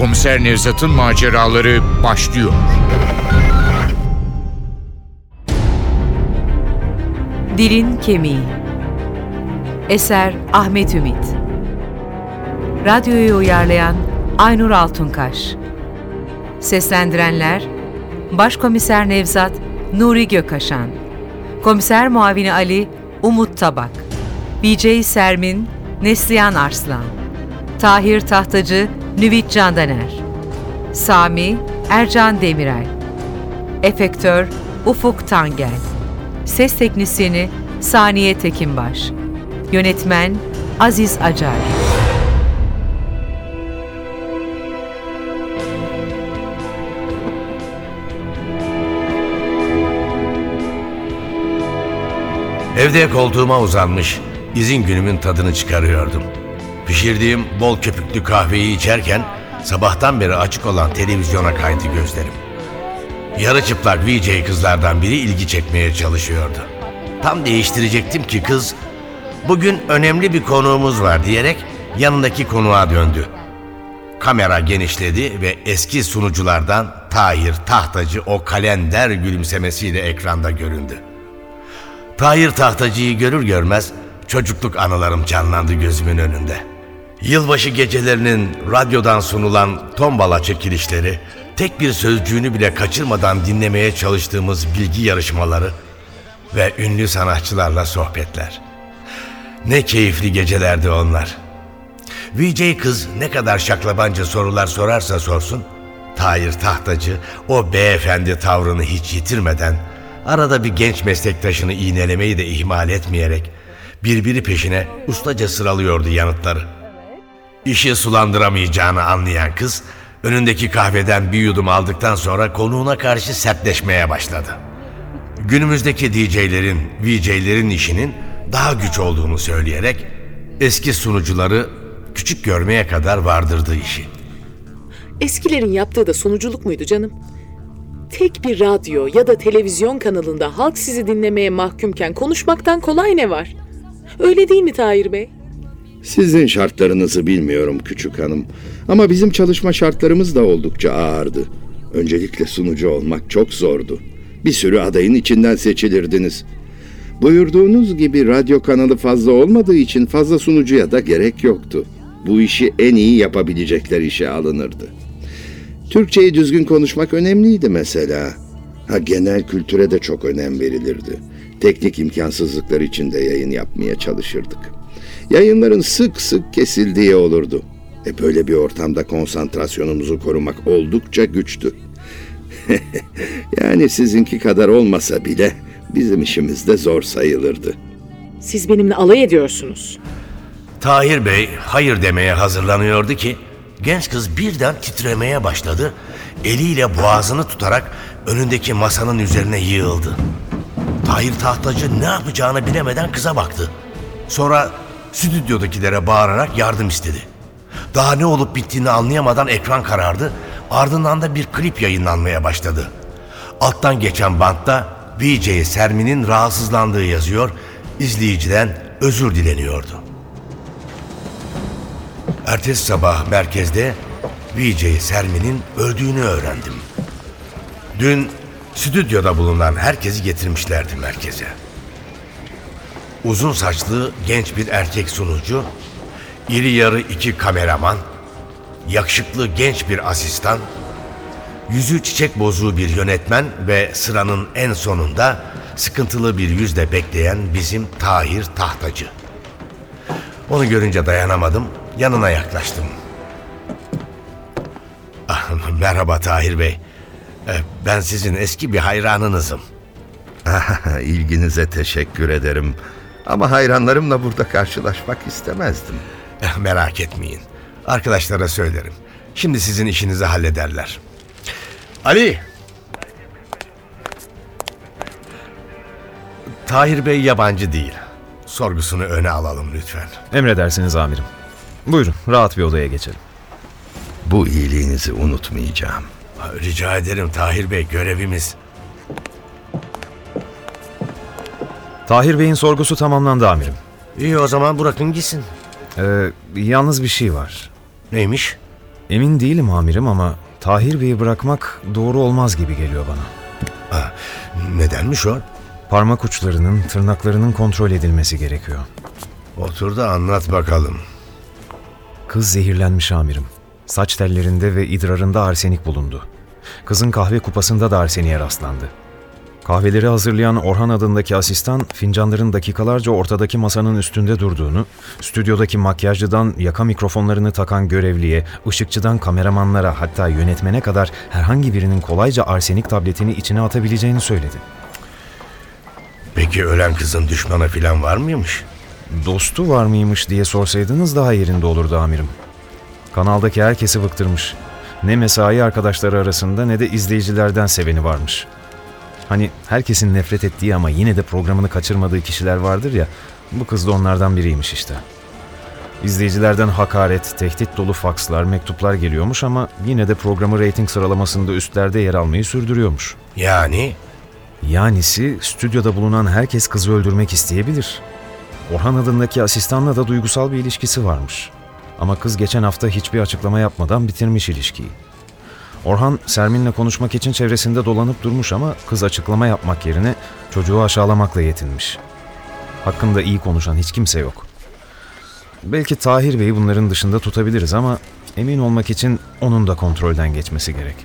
Komiser Nevzat'ın maceraları başlıyor. Dilin Kemiği. Eser Ahmet Ümit. Radyoyu uyarlayan Aynur Altunkaş. Seslendirenler Başkomiser Nevzat Nuri Gökaşan Komiser Muavini Ali Umut Tabak. BJ Sermin Neslihan Arslan. Tahir Tahtacı Nüvit Candaner. Sami Ercan Demirel Efektör Ufuk Tangel. Ses Teknisyeni Saniye Tekinbaş. Yönetmen Aziz Acar Evde koltuğuma uzanmış, izin günümün tadını çıkarıyordum. Pişirdiğim bol köpüklü kahveyi içerken sabahtan beri açık olan televizyona kaydı gözlerim. Yarı çıplak VJ kızlardan biri ilgi çekmeye çalışıyordu. Tam değiştirecektim ki kız, bugün önemli bir konuğumuz var diyerek yanındaki konuğa döndü. Kamera genişledi ve eski sunuculardan Tahir Tahtacı o kalender gülümsemesiyle ekranda göründü. Tahir Tahtacı'yı görür görmez çocukluk anılarım canlandı gözümün önünde. Yılbaşı gecelerinin radyodan sunulan tombala çekilişleri, tek bir sözcüğünü bile kaçırmadan dinlemeye çalıştığımız bilgi yarışmaları ve ünlü sanatçılarla sohbetler. Ne keyifli gecelerdi onlar. VJ kız ne kadar şaklabanca sorular sorarsa sorsun, Tahir Tahtacı o beyefendi tavrını hiç yitirmeden arada bir genç meslektaşını iğnelemeyi de ihmal etmeyerek birbiri peşine ustaca sıralıyordu yanıtları. İşi sulandıramayacağını anlayan kız önündeki kahveden bir yudum aldıktan sonra konuğuna karşı sertleşmeye başladı. Günümüzdeki DJ'lerin, VJ'lerin işinin daha güç olduğunu söyleyerek eski sunucuları küçük görmeye kadar vardırdı işi. Eskilerin yaptığı da sunuculuk muydu canım? Tek bir radyo ya da televizyon kanalında halk sizi dinlemeye mahkumken konuşmaktan kolay ne var? Öyle değil mi Tahir Bey? Sizin şartlarınızı bilmiyorum küçük hanım. Ama bizim çalışma şartlarımız da oldukça ağırdı. Öncelikle sunucu olmak çok zordu. Bir sürü adayın içinden seçilirdiniz. Buyurduğunuz gibi radyo kanalı fazla olmadığı için fazla sunucuya da gerek yoktu. Bu işi en iyi yapabilecekler işe alınırdı. Türkçeyi düzgün konuşmak önemliydi mesela. Ha genel kültüre de çok önem verilirdi. Teknik imkansızlıklar içinde yayın yapmaya çalışırdık. Yayınların sık sık kesildiği olurdu. E böyle bir ortamda konsantrasyonumuzu korumak oldukça güçtü. yani sizinki kadar olmasa bile bizim işimiz de zor sayılırdı. Siz benimle alay ediyorsunuz. Tahir Bey hayır demeye hazırlanıyordu ki genç kız birden titremeye başladı. Eliyle boğazını tutarak önündeki masanın üzerine yığıldı. Tahir tahtacı ne yapacağını bilemeden kıza baktı. Sonra stüdyodakilere bağırarak yardım istedi. Daha ne olup bittiğini anlayamadan ekran karardı. Ardından da bir klip yayınlanmaya başladı. Alttan geçen bantta VJ Sermin'in rahatsızlandığı yazıyor, izleyiciden özür dileniyordu. Ertesi sabah merkezde VJ Sermin'in öldüğünü öğrendim. Dün stüdyoda bulunan herkesi getirmişlerdi merkeze. Uzun saçlı genç bir erkek sunucu, iri yarı iki kameraman, yakışıklı genç bir asistan, yüzü çiçek bozuğu bir yönetmen ve sıranın en sonunda sıkıntılı bir yüzle bekleyen bizim Tahir Tahtacı. Onu görünce dayanamadım, yanına yaklaştım. Ah, merhaba Tahir Bey. Eh, Ben sizin eski bir hayranınızım. İlginize teşekkür ederim. Ama hayranlarımla burada karşılaşmak istemezdim. Eh, Merak etmeyin. Arkadaşlara söylerim. Şimdi sizin işinizi hallederler. Ali! Tahir Bey yabancı değil. Sorgusunu öne alalım lütfen. Emredersiniz amirim. Buyurun rahat bir odaya geçelim. Bu iyiliğinizi unutmayacağım. Rica ederim Tahir Bey görevimiz. Tahir Bey'in sorgusu tamamlandı amirim. İyi o zaman bırakın gitsin. Ee, yalnız bir şey var. Neymiş? Emin değilim amirim ama Tahir Bey'i bırakmak doğru olmaz gibi geliyor bana. Ha, nedenmiş o? Parmak uçlarının, tırnaklarının kontrol edilmesi gerekiyor. Otur da anlat bakalım. Kız zehirlenmiş amirim. Saç tellerinde ve idrarında arsenik bulundu. Kızın kahve kupasında da arseniğe rastlandı. Kahveleri hazırlayan Orhan adındaki asistan fincanların dakikalarca ortadaki masanın üstünde durduğunu, stüdyodaki makyajcıdan yaka mikrofonlarını takan görevliye, ışıkçıdan kameramanlara hatta yönetmene kadar herhangi birinin kolayca arsenik tabletini içine atabileceğini söyledi. Peki ölen kızın düşmanı falan var mıymış? Dostu var mıymış diye sorsaydınız daha yerinde olurdu amirim. Kanaldaki herkesi bıktırmış. Ne mesai arkadaşları arasında ne de izleyicilerden seveni varmış. Hani herkesin nefret ettiği ama yine de programını kaçırmadığı kişiler vardır ya, bu kız da onlardan biriymiş işte. İzleyicilerden hakaret, tehdit dolu fakslar, mektuplar geliyormuş ama yine de programı reyting sıralamasında üstlerde yer almayı sürdürüyormuş. Yani Yanisi stüdyoda bulunan herkes kızı öldürmek isteyebilir. Orhan adındaki asistanla da duygusal bir ilişkisi varmış. Ama kız geçen hafta hiçbir açıklama yapmadan bitirmiş ilişkiyi. Orhan Sermin'le konuşmak için çevresinde dolanıp durmuş ama kız açıklama yapmak yerine çocuğu aşağılamakla yetinmiş. Hakkında iyi konuşan hiç kimse yok. Belki Tahir Bey'i bunların dışında tutabiliriz ama emin olmak için onun da kontrolden geçmesi gerek.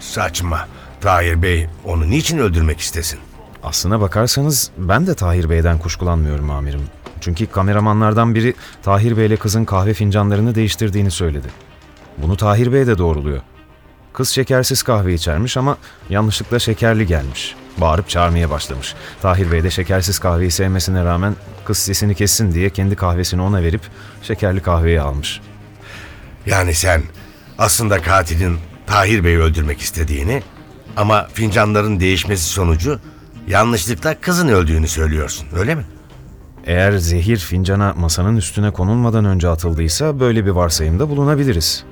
saçma. Tahir Bey onu niçin öldürmek istesin? Aslına bakarsanız ben de Tahir Bey'den kuşkulanmıyorum amirim. Çünkü kameramanlardan biri Tahir Bey'le kızın kahve fincanlarını değiştirdiğini söyledi. Bunu Tahir Bey de doğruluyor. Kız şekersiz kahve içermiş ama yanlışlıkla şekerli gelmiş. Bağırıp çağırmaya başlamış. Tahir Bey de şekersiz kahveyi sevmesine rağmen kız sesini kessin diye kendi kahvesini ona verip şekerli kahveyi almış. Yani sen aslında katilin Tahir Bey'i öldürmek istediğini ama fincanların değişmesi sonucu yanlışlıkla kızın öldüğünü söylüyorsun öyle mi? Eğer zehir fincana masanın üstüne konulmadan önce atıldıysa böyle bir varsayımda bulunabiliriz.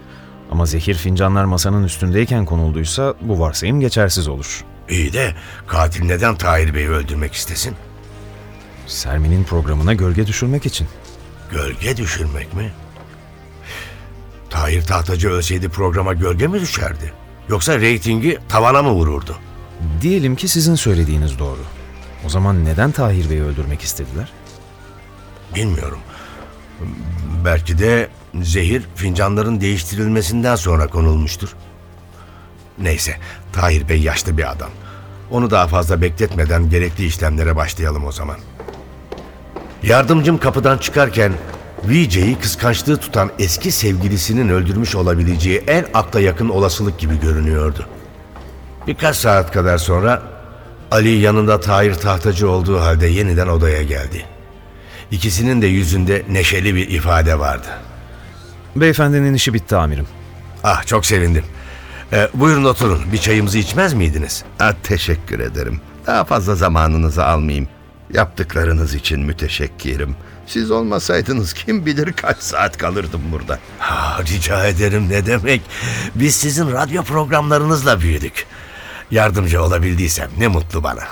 Ama zehir fincanlar masanın üstündeyken konulduysa bu varsayım geçersiz olur. İyi de katil neden Tahir Bey'i öldürmek istesin? Sermin'in programına gölge düşürmek için. Gölge düşürmek mi? Tahir Tahtacı ölseydi programa gölge mi düşerdi? Yoksa reytingi tavana mı vururdu? Diyelim ki sizin söylediğiniz doğru. O zaman neden Tahir Bey'i öldürmek istediler? Bilmiyorum. Belki de zehir fincanların değiştirilmesinden sonra konulmuştur. Neyse, Tahir Bey yaşlı bir adam. Onu daha fazla bekletmeden gerekli işlemlere başlayalım o zaman. Yardımcım kapıdan çıkarken VJ'yi kıskançlığı tutan eski sevgilisinin öldürmüş olabileceği en akla yakın olasılık gibi görünüyordu. Birkaç saat kadar sonra Ali yanında Tahir Tahtacı olduğu halde yeniden odaya geldi. İkisinin de yüzünde neşeli bir ifade vardı. Beyefendinin işi bitti amirim. Ah çok sevindim. Ee, buyurun oturun. Bir çayımızı içmez miydiniz? Ha, teşekkür ederim. Daha fazla zamanınızı almayayım. Yaptıklarınız için müteşekkirim. Siz olmasaydınız kim bilir kaç saat kalırdım burada. Ha, rica ederim ne demek. Biz sizin radyo programlarınızla büyüdük. Yardımcı olabildiysem ne mutlu bana.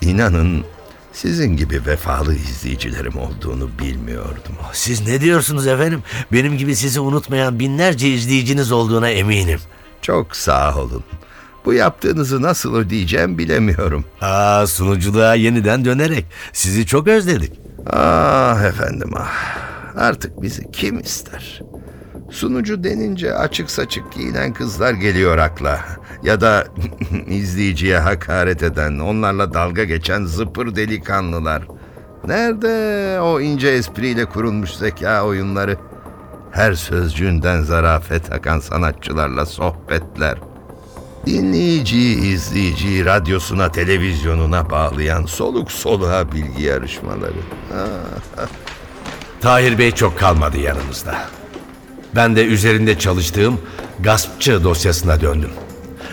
İnanın sizin gibi vefalı izleyicilerim olduğunu bilmiyordum. Siz ne diyorsunuz efendim? Benim gibi sizi unutmayan binlerce izleyiciniz olduğuna eminim. Çok sağ olun. Bu yaptığınızı nasıl ödeyeceğim bilemiyorum. Aa, sunuculuğa yeniden dönerek sizi çok özledik. Ah efendim ah. Artık bizi kim ister? Sunucu denince açık saçık giyinen kızlar geliyor akla. Ya da izleyiciye hakaret eden, onlarla dalga geçen zıpır delikanlılar. Nerede o ince espriyle kurulmuş zeka oyunları? Her sözcüğünden zarafet akan sanatçılarla sohbetler. Dinleyiciyi, izleyiciyi radyosuna, televizyonuna bağlayan soluk soluğa bilgi yarışmaları. Tahir Bey çok kalmadı yanımızda. Ben de üzerinde çalıştığım gaspçı dosyasına döndüm.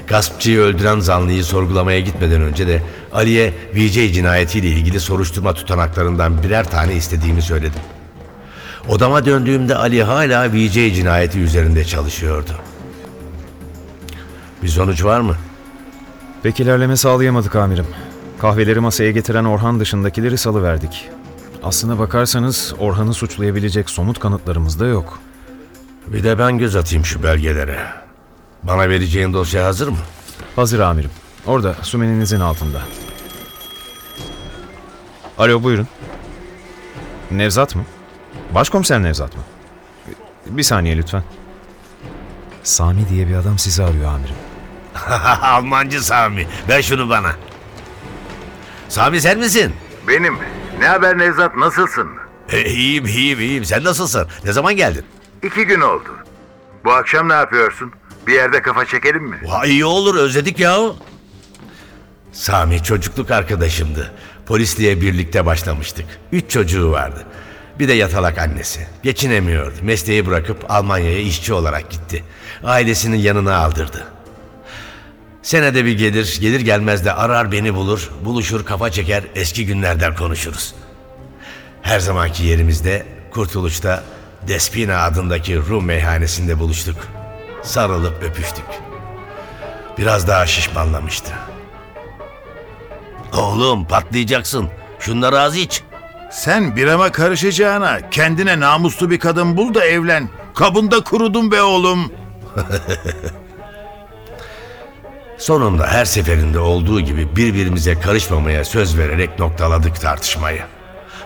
Gaspçıyı öldüren zanlıyı sorgulamaya gitmeden önce de Ali'ye VJ cinayetiyle ilgili soruşturma tutanaklarından birer tane istediğimi söyledim. Odama döndüğümde Ali hala VJ cinayeti üzerinde çalışıyordu. Bir sonuç var mı? Pek ilerleme sağlayamadık amirim. Kahveleri masaya getiren Orhan dışındakileri salıverdik. Aslına bakarsanız Orhan'ı suçlayabilecek somut kanıtlarımız da yok. Bir de ben göz atayım şu belgelere. Bana vereceğin dosya hazır mı? Hazır amirim. Orada sümeninizin altında. Alo buyurun. Nevzat mı? Başkomiser Nevzat mı? Bir saniye lütfen. Sami diye bir adam sizi arıyor amirim. Almancı Sami. Ver şunu bana. Sami sen misin? Benim. Ne haber Nevzat nasılsın? E, iyiyim iyiyim iyiyim. Sen nasılsın? Ne zaman geldin? İki gün oldu. Bu akşam ne yapıyorsun? Bir yerde kafa çekelim mi? Vay iyi olur özledik ya. Sami çocukluk arkadaşımdı. Polisliğe birlikte başlamıştık. Üç çocuğu vardı. Bir de yatalak annesi. Geçinemiyordu. Mesleği bırakıp Almanya'ya işçi olarak gitti. Ailesinin yanına aldırdı. Senede bir gelir, gelir gelmez de arar beni bulur, buluşur kafa çeker eski günlerden konuşuruz. Her zamanki yerimizde Kurtuluş'ta Despina adındaki Rum meyhanesinde buluştuk. Sarılıp öpüştük. Biraz daha şişmanlamıştı. Oğlum patlayacaksın. Şunları az iç. Sen birama karışacağına kendine namuslu bir kadın bul da evlen. Kabında kurudum be oğlum. Sonunda her seferinde olduğu gibi birbirimize karışmamaya söz vererek noktaladık tartışmayı.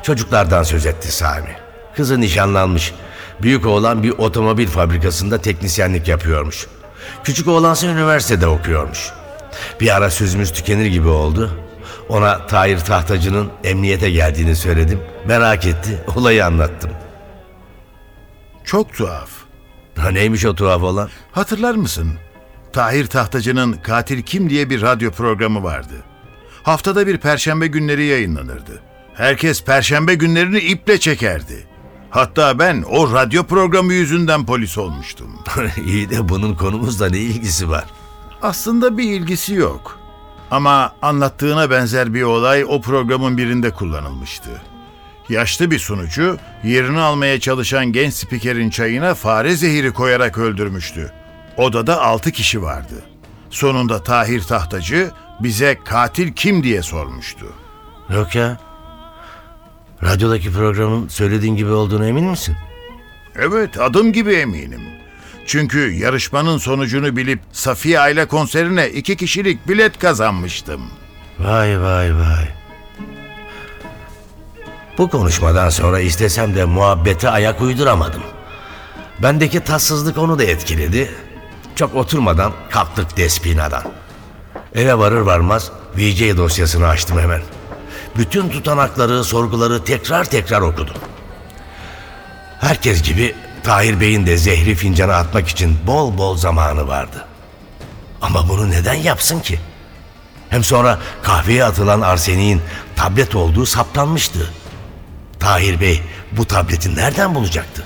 Çocuklardan söz etti Sami. Kızı nişanlanmış. Büyük oğlan bir otomobil fabrikasında teknisyenlik yapıyormuş. Küçük oğlansa üniversitede okuyormuş. Bir ara sözümüz tükenir gibi oldu. Ona Tahir Tahtacı'nın emniyete geldiğini söyledim. Merak etti. Olayı anlattım. Çok tuhaf. Ha, neymiş o tuhaf olan? Hatırlar mısın? Tahir Tahtacı'nın Katil Kim diye bir radyo programı vardı. Haftada bir perşembe günleri yayınlanırdı. Herkes perşembe günlerini iple çekerdi. Hatta ben o radyo programı yüzünden polis olmuştum. İyi de bunun konumuzla ne ilgisi var? Aslında bir ilgisi yok. Ama anlattığına benzer bir olay o programın birinde kullanılmıştı. Yaşlı bir sunucu yerini almaya çalışan genç spikerin çayına fare zehiri koyarak öldürmüştü. Odada altı kişi vardı. Sonunda Tahir Tahtacı bize katil kim diye sormuştu. Yok ya. Radyodaki programın söylediğin gibi olduğuna emin misin? Evet adım gibi eminim. Çünkü yarışmanın sonucunu bilip Safiye Aile konserine iki kişilik bilet kazanmıştım. Vay vay vay. Bu konuşmadan sonra istesem de muhabbete ayak uyduramadım. Bendeki tatsızlık onu da etkiledi. Çok oturmadan kalktık Despina'dan. Eve varır varmaz VJ dosyasını açtım hemen. Bütün tutanakları, sorguları tekrar tekrar okudum. Herkes gibi Tahir Bey'in de zehri fincana atmak için bol bol zamanı vardı. Ama bunu neden yapsın ki? Hem sonra kahveye atılan arseniğin tablet olduğu saptanmıştı. Tahir Bey bu tableti nereden bulacaktı?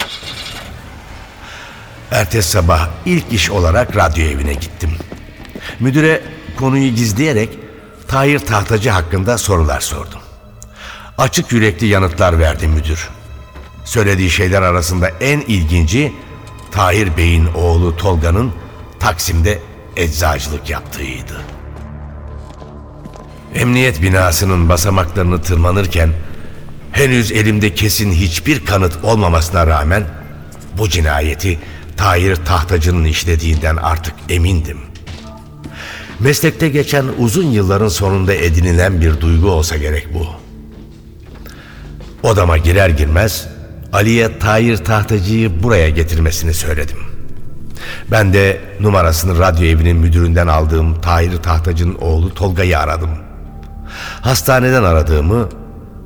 Ertesi sabah ilk iş olarak radyo evine gittim. Müdüre konuyu gizleyerek Tahir Tahtacı hakkında sorular sordum. Açık yürekli yanıtlar verdi müdür. Söylediği şeyler arasında en ilginci Tahir Bey'in oğlu Tolga'nın Taksim'de eczacılık yaptığıydı. Emniyet binasının basamaklarını tırmanırken henüz elimde kesin hiçbir kanıt olmamasına rağmen bu cinayeti Tahir Tahtacı'nın işlediğinden artık emindim. Meslekte geçen uzun yılların sonunda edinilen bir duygu olsa gerek bu. Odama girer girmez Ali'ye Tahir Tahtacı'yı buraya getirmesini söyledim. Ben de numarasını radyo evinin müdüründen aldığım Tahir Tahtacı'nın oğlu Tolga'yı aradım. Hastaneden aradığımı,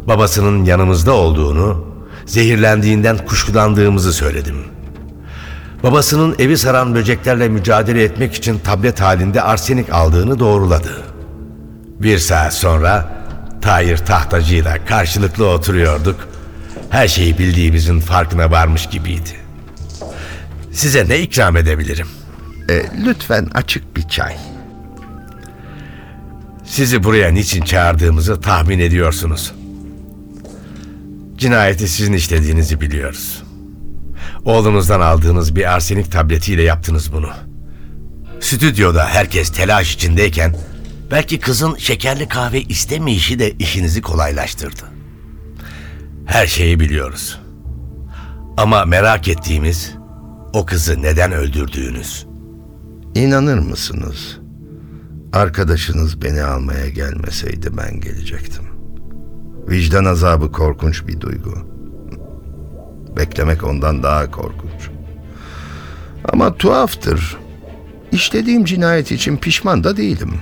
babasının yanımızda olduğunu, zehirlendiğinden kuşkulandığımızı söyledim. Babasının evi saran böceklerle mücadele etmek için tablet halinde arsenik aldığını doğruladı. Bir saat sonra Tahir Tahtacı'yla karşılıklı oturuyorduk. Her şeyi bildiğimizin farkına varmış gibiydi. Size ne ikram edebilirim? E, lütfen açık bir çay. Sizi buraya niçin çağırdığımızı tahmin ediyorsunuz. Cinayeti sizin işlediğinizi biliyoruz. Oğlunuzdan aldığınız bir arsenik tabletiyle yaptınız bunu. Stüdyoda herkes telaş içindeyken Belki kızın şekerli kahve istemeyişi de işinizi kolaylaştırdı. Her şeyi biliyoruz. Ama merak ettiğimiz o kızı neden öldürdüğünüz. İnanır mısınız? Arkadaşınız beni almaya gelmeseydi ben gelecektim. Vicdan azabı korkunç bir duygu. Beklemek ondan daha korkunç. Ama tuhaftır. İşlediğim cinayet için pişman da değilim.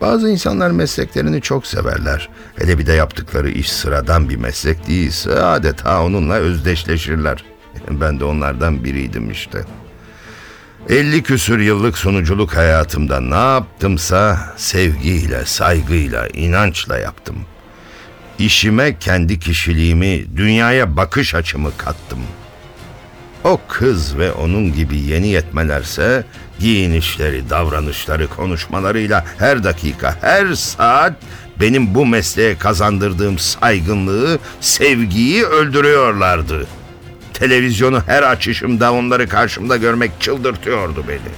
Bazı insanlar mesleklerini çok severler. Hele bir de yaptıkları iş sıradan bir meslek değilse adeta onunla özdeşleşirler. Ben de onlardan biriydim işte. 50 küsür yıllık sunuculuk hayatımda ne yaptımsa sevgiyle, saygıyla, inançla yaptım. İşime kendi kişiliğimi, dünyaya bakış açımı kattım. O kız ve onun gibi yeni yetmelerse giyinişleri, davranışları, konuşmalarıyla her dakika, her saat benim bu mesleğe kazandırdığım saygınlığı, sevgiyi öldürüyorlardı. Televizyonu her açışımda onları karşımda görmek çıldırtıyordu beni.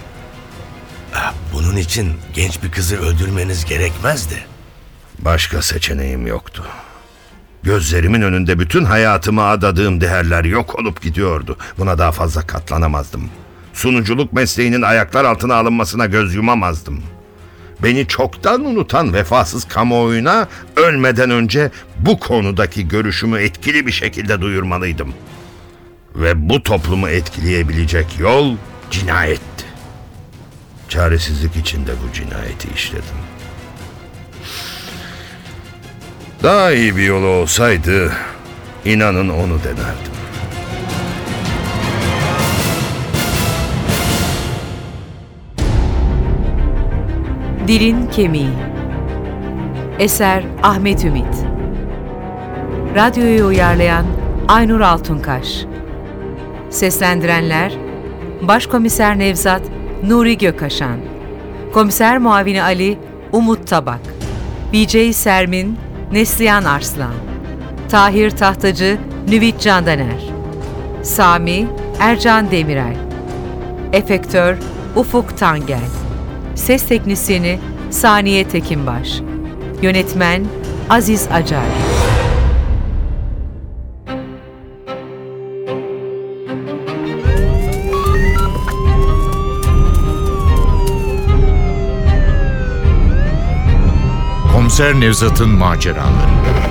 Bunun için genç bir kızı öldürmeniz gerekmezdi. Başka seçeneğim yoktu. Gözlerimin önünde bütün hayatımı adadığım değerler yok olup gidiyordu. Buna daha fazla katlanamazdım. Sunuculuk mesleğinin ayaklar altına alınmasına göz yumamazdım. Beni çoktan unutan vefasız kamuoyuna ölmeden önce bu konudaki görüşümü etkili bir şekilde duyurmalıydım. Ve bu toplumu etkileyebilecek yol cinayetti. Çaresizlik içinde bu cinayeti işledim. Daha iyi bir yolu olsaydı inanın onu denerdim. Dilin Kemiği. Eser Ahmet Ümit. Radyoyu uyarlayan Aynur Altunkaş. Seslendirenler Başkomiser Nevzat Nuri Gökaşan Komiser Muavini Ali Umut Tabak. BJ Sermin Neslihan Arslan Tahir Tahtacı Nüvit Candaner Sami Ercan Demirel Efektör Ufuk Tangel Ses Teknisyeni Saniye Tekinbaş Yönetmen Aziz Acar Komiser Nevzat'ın maceraları.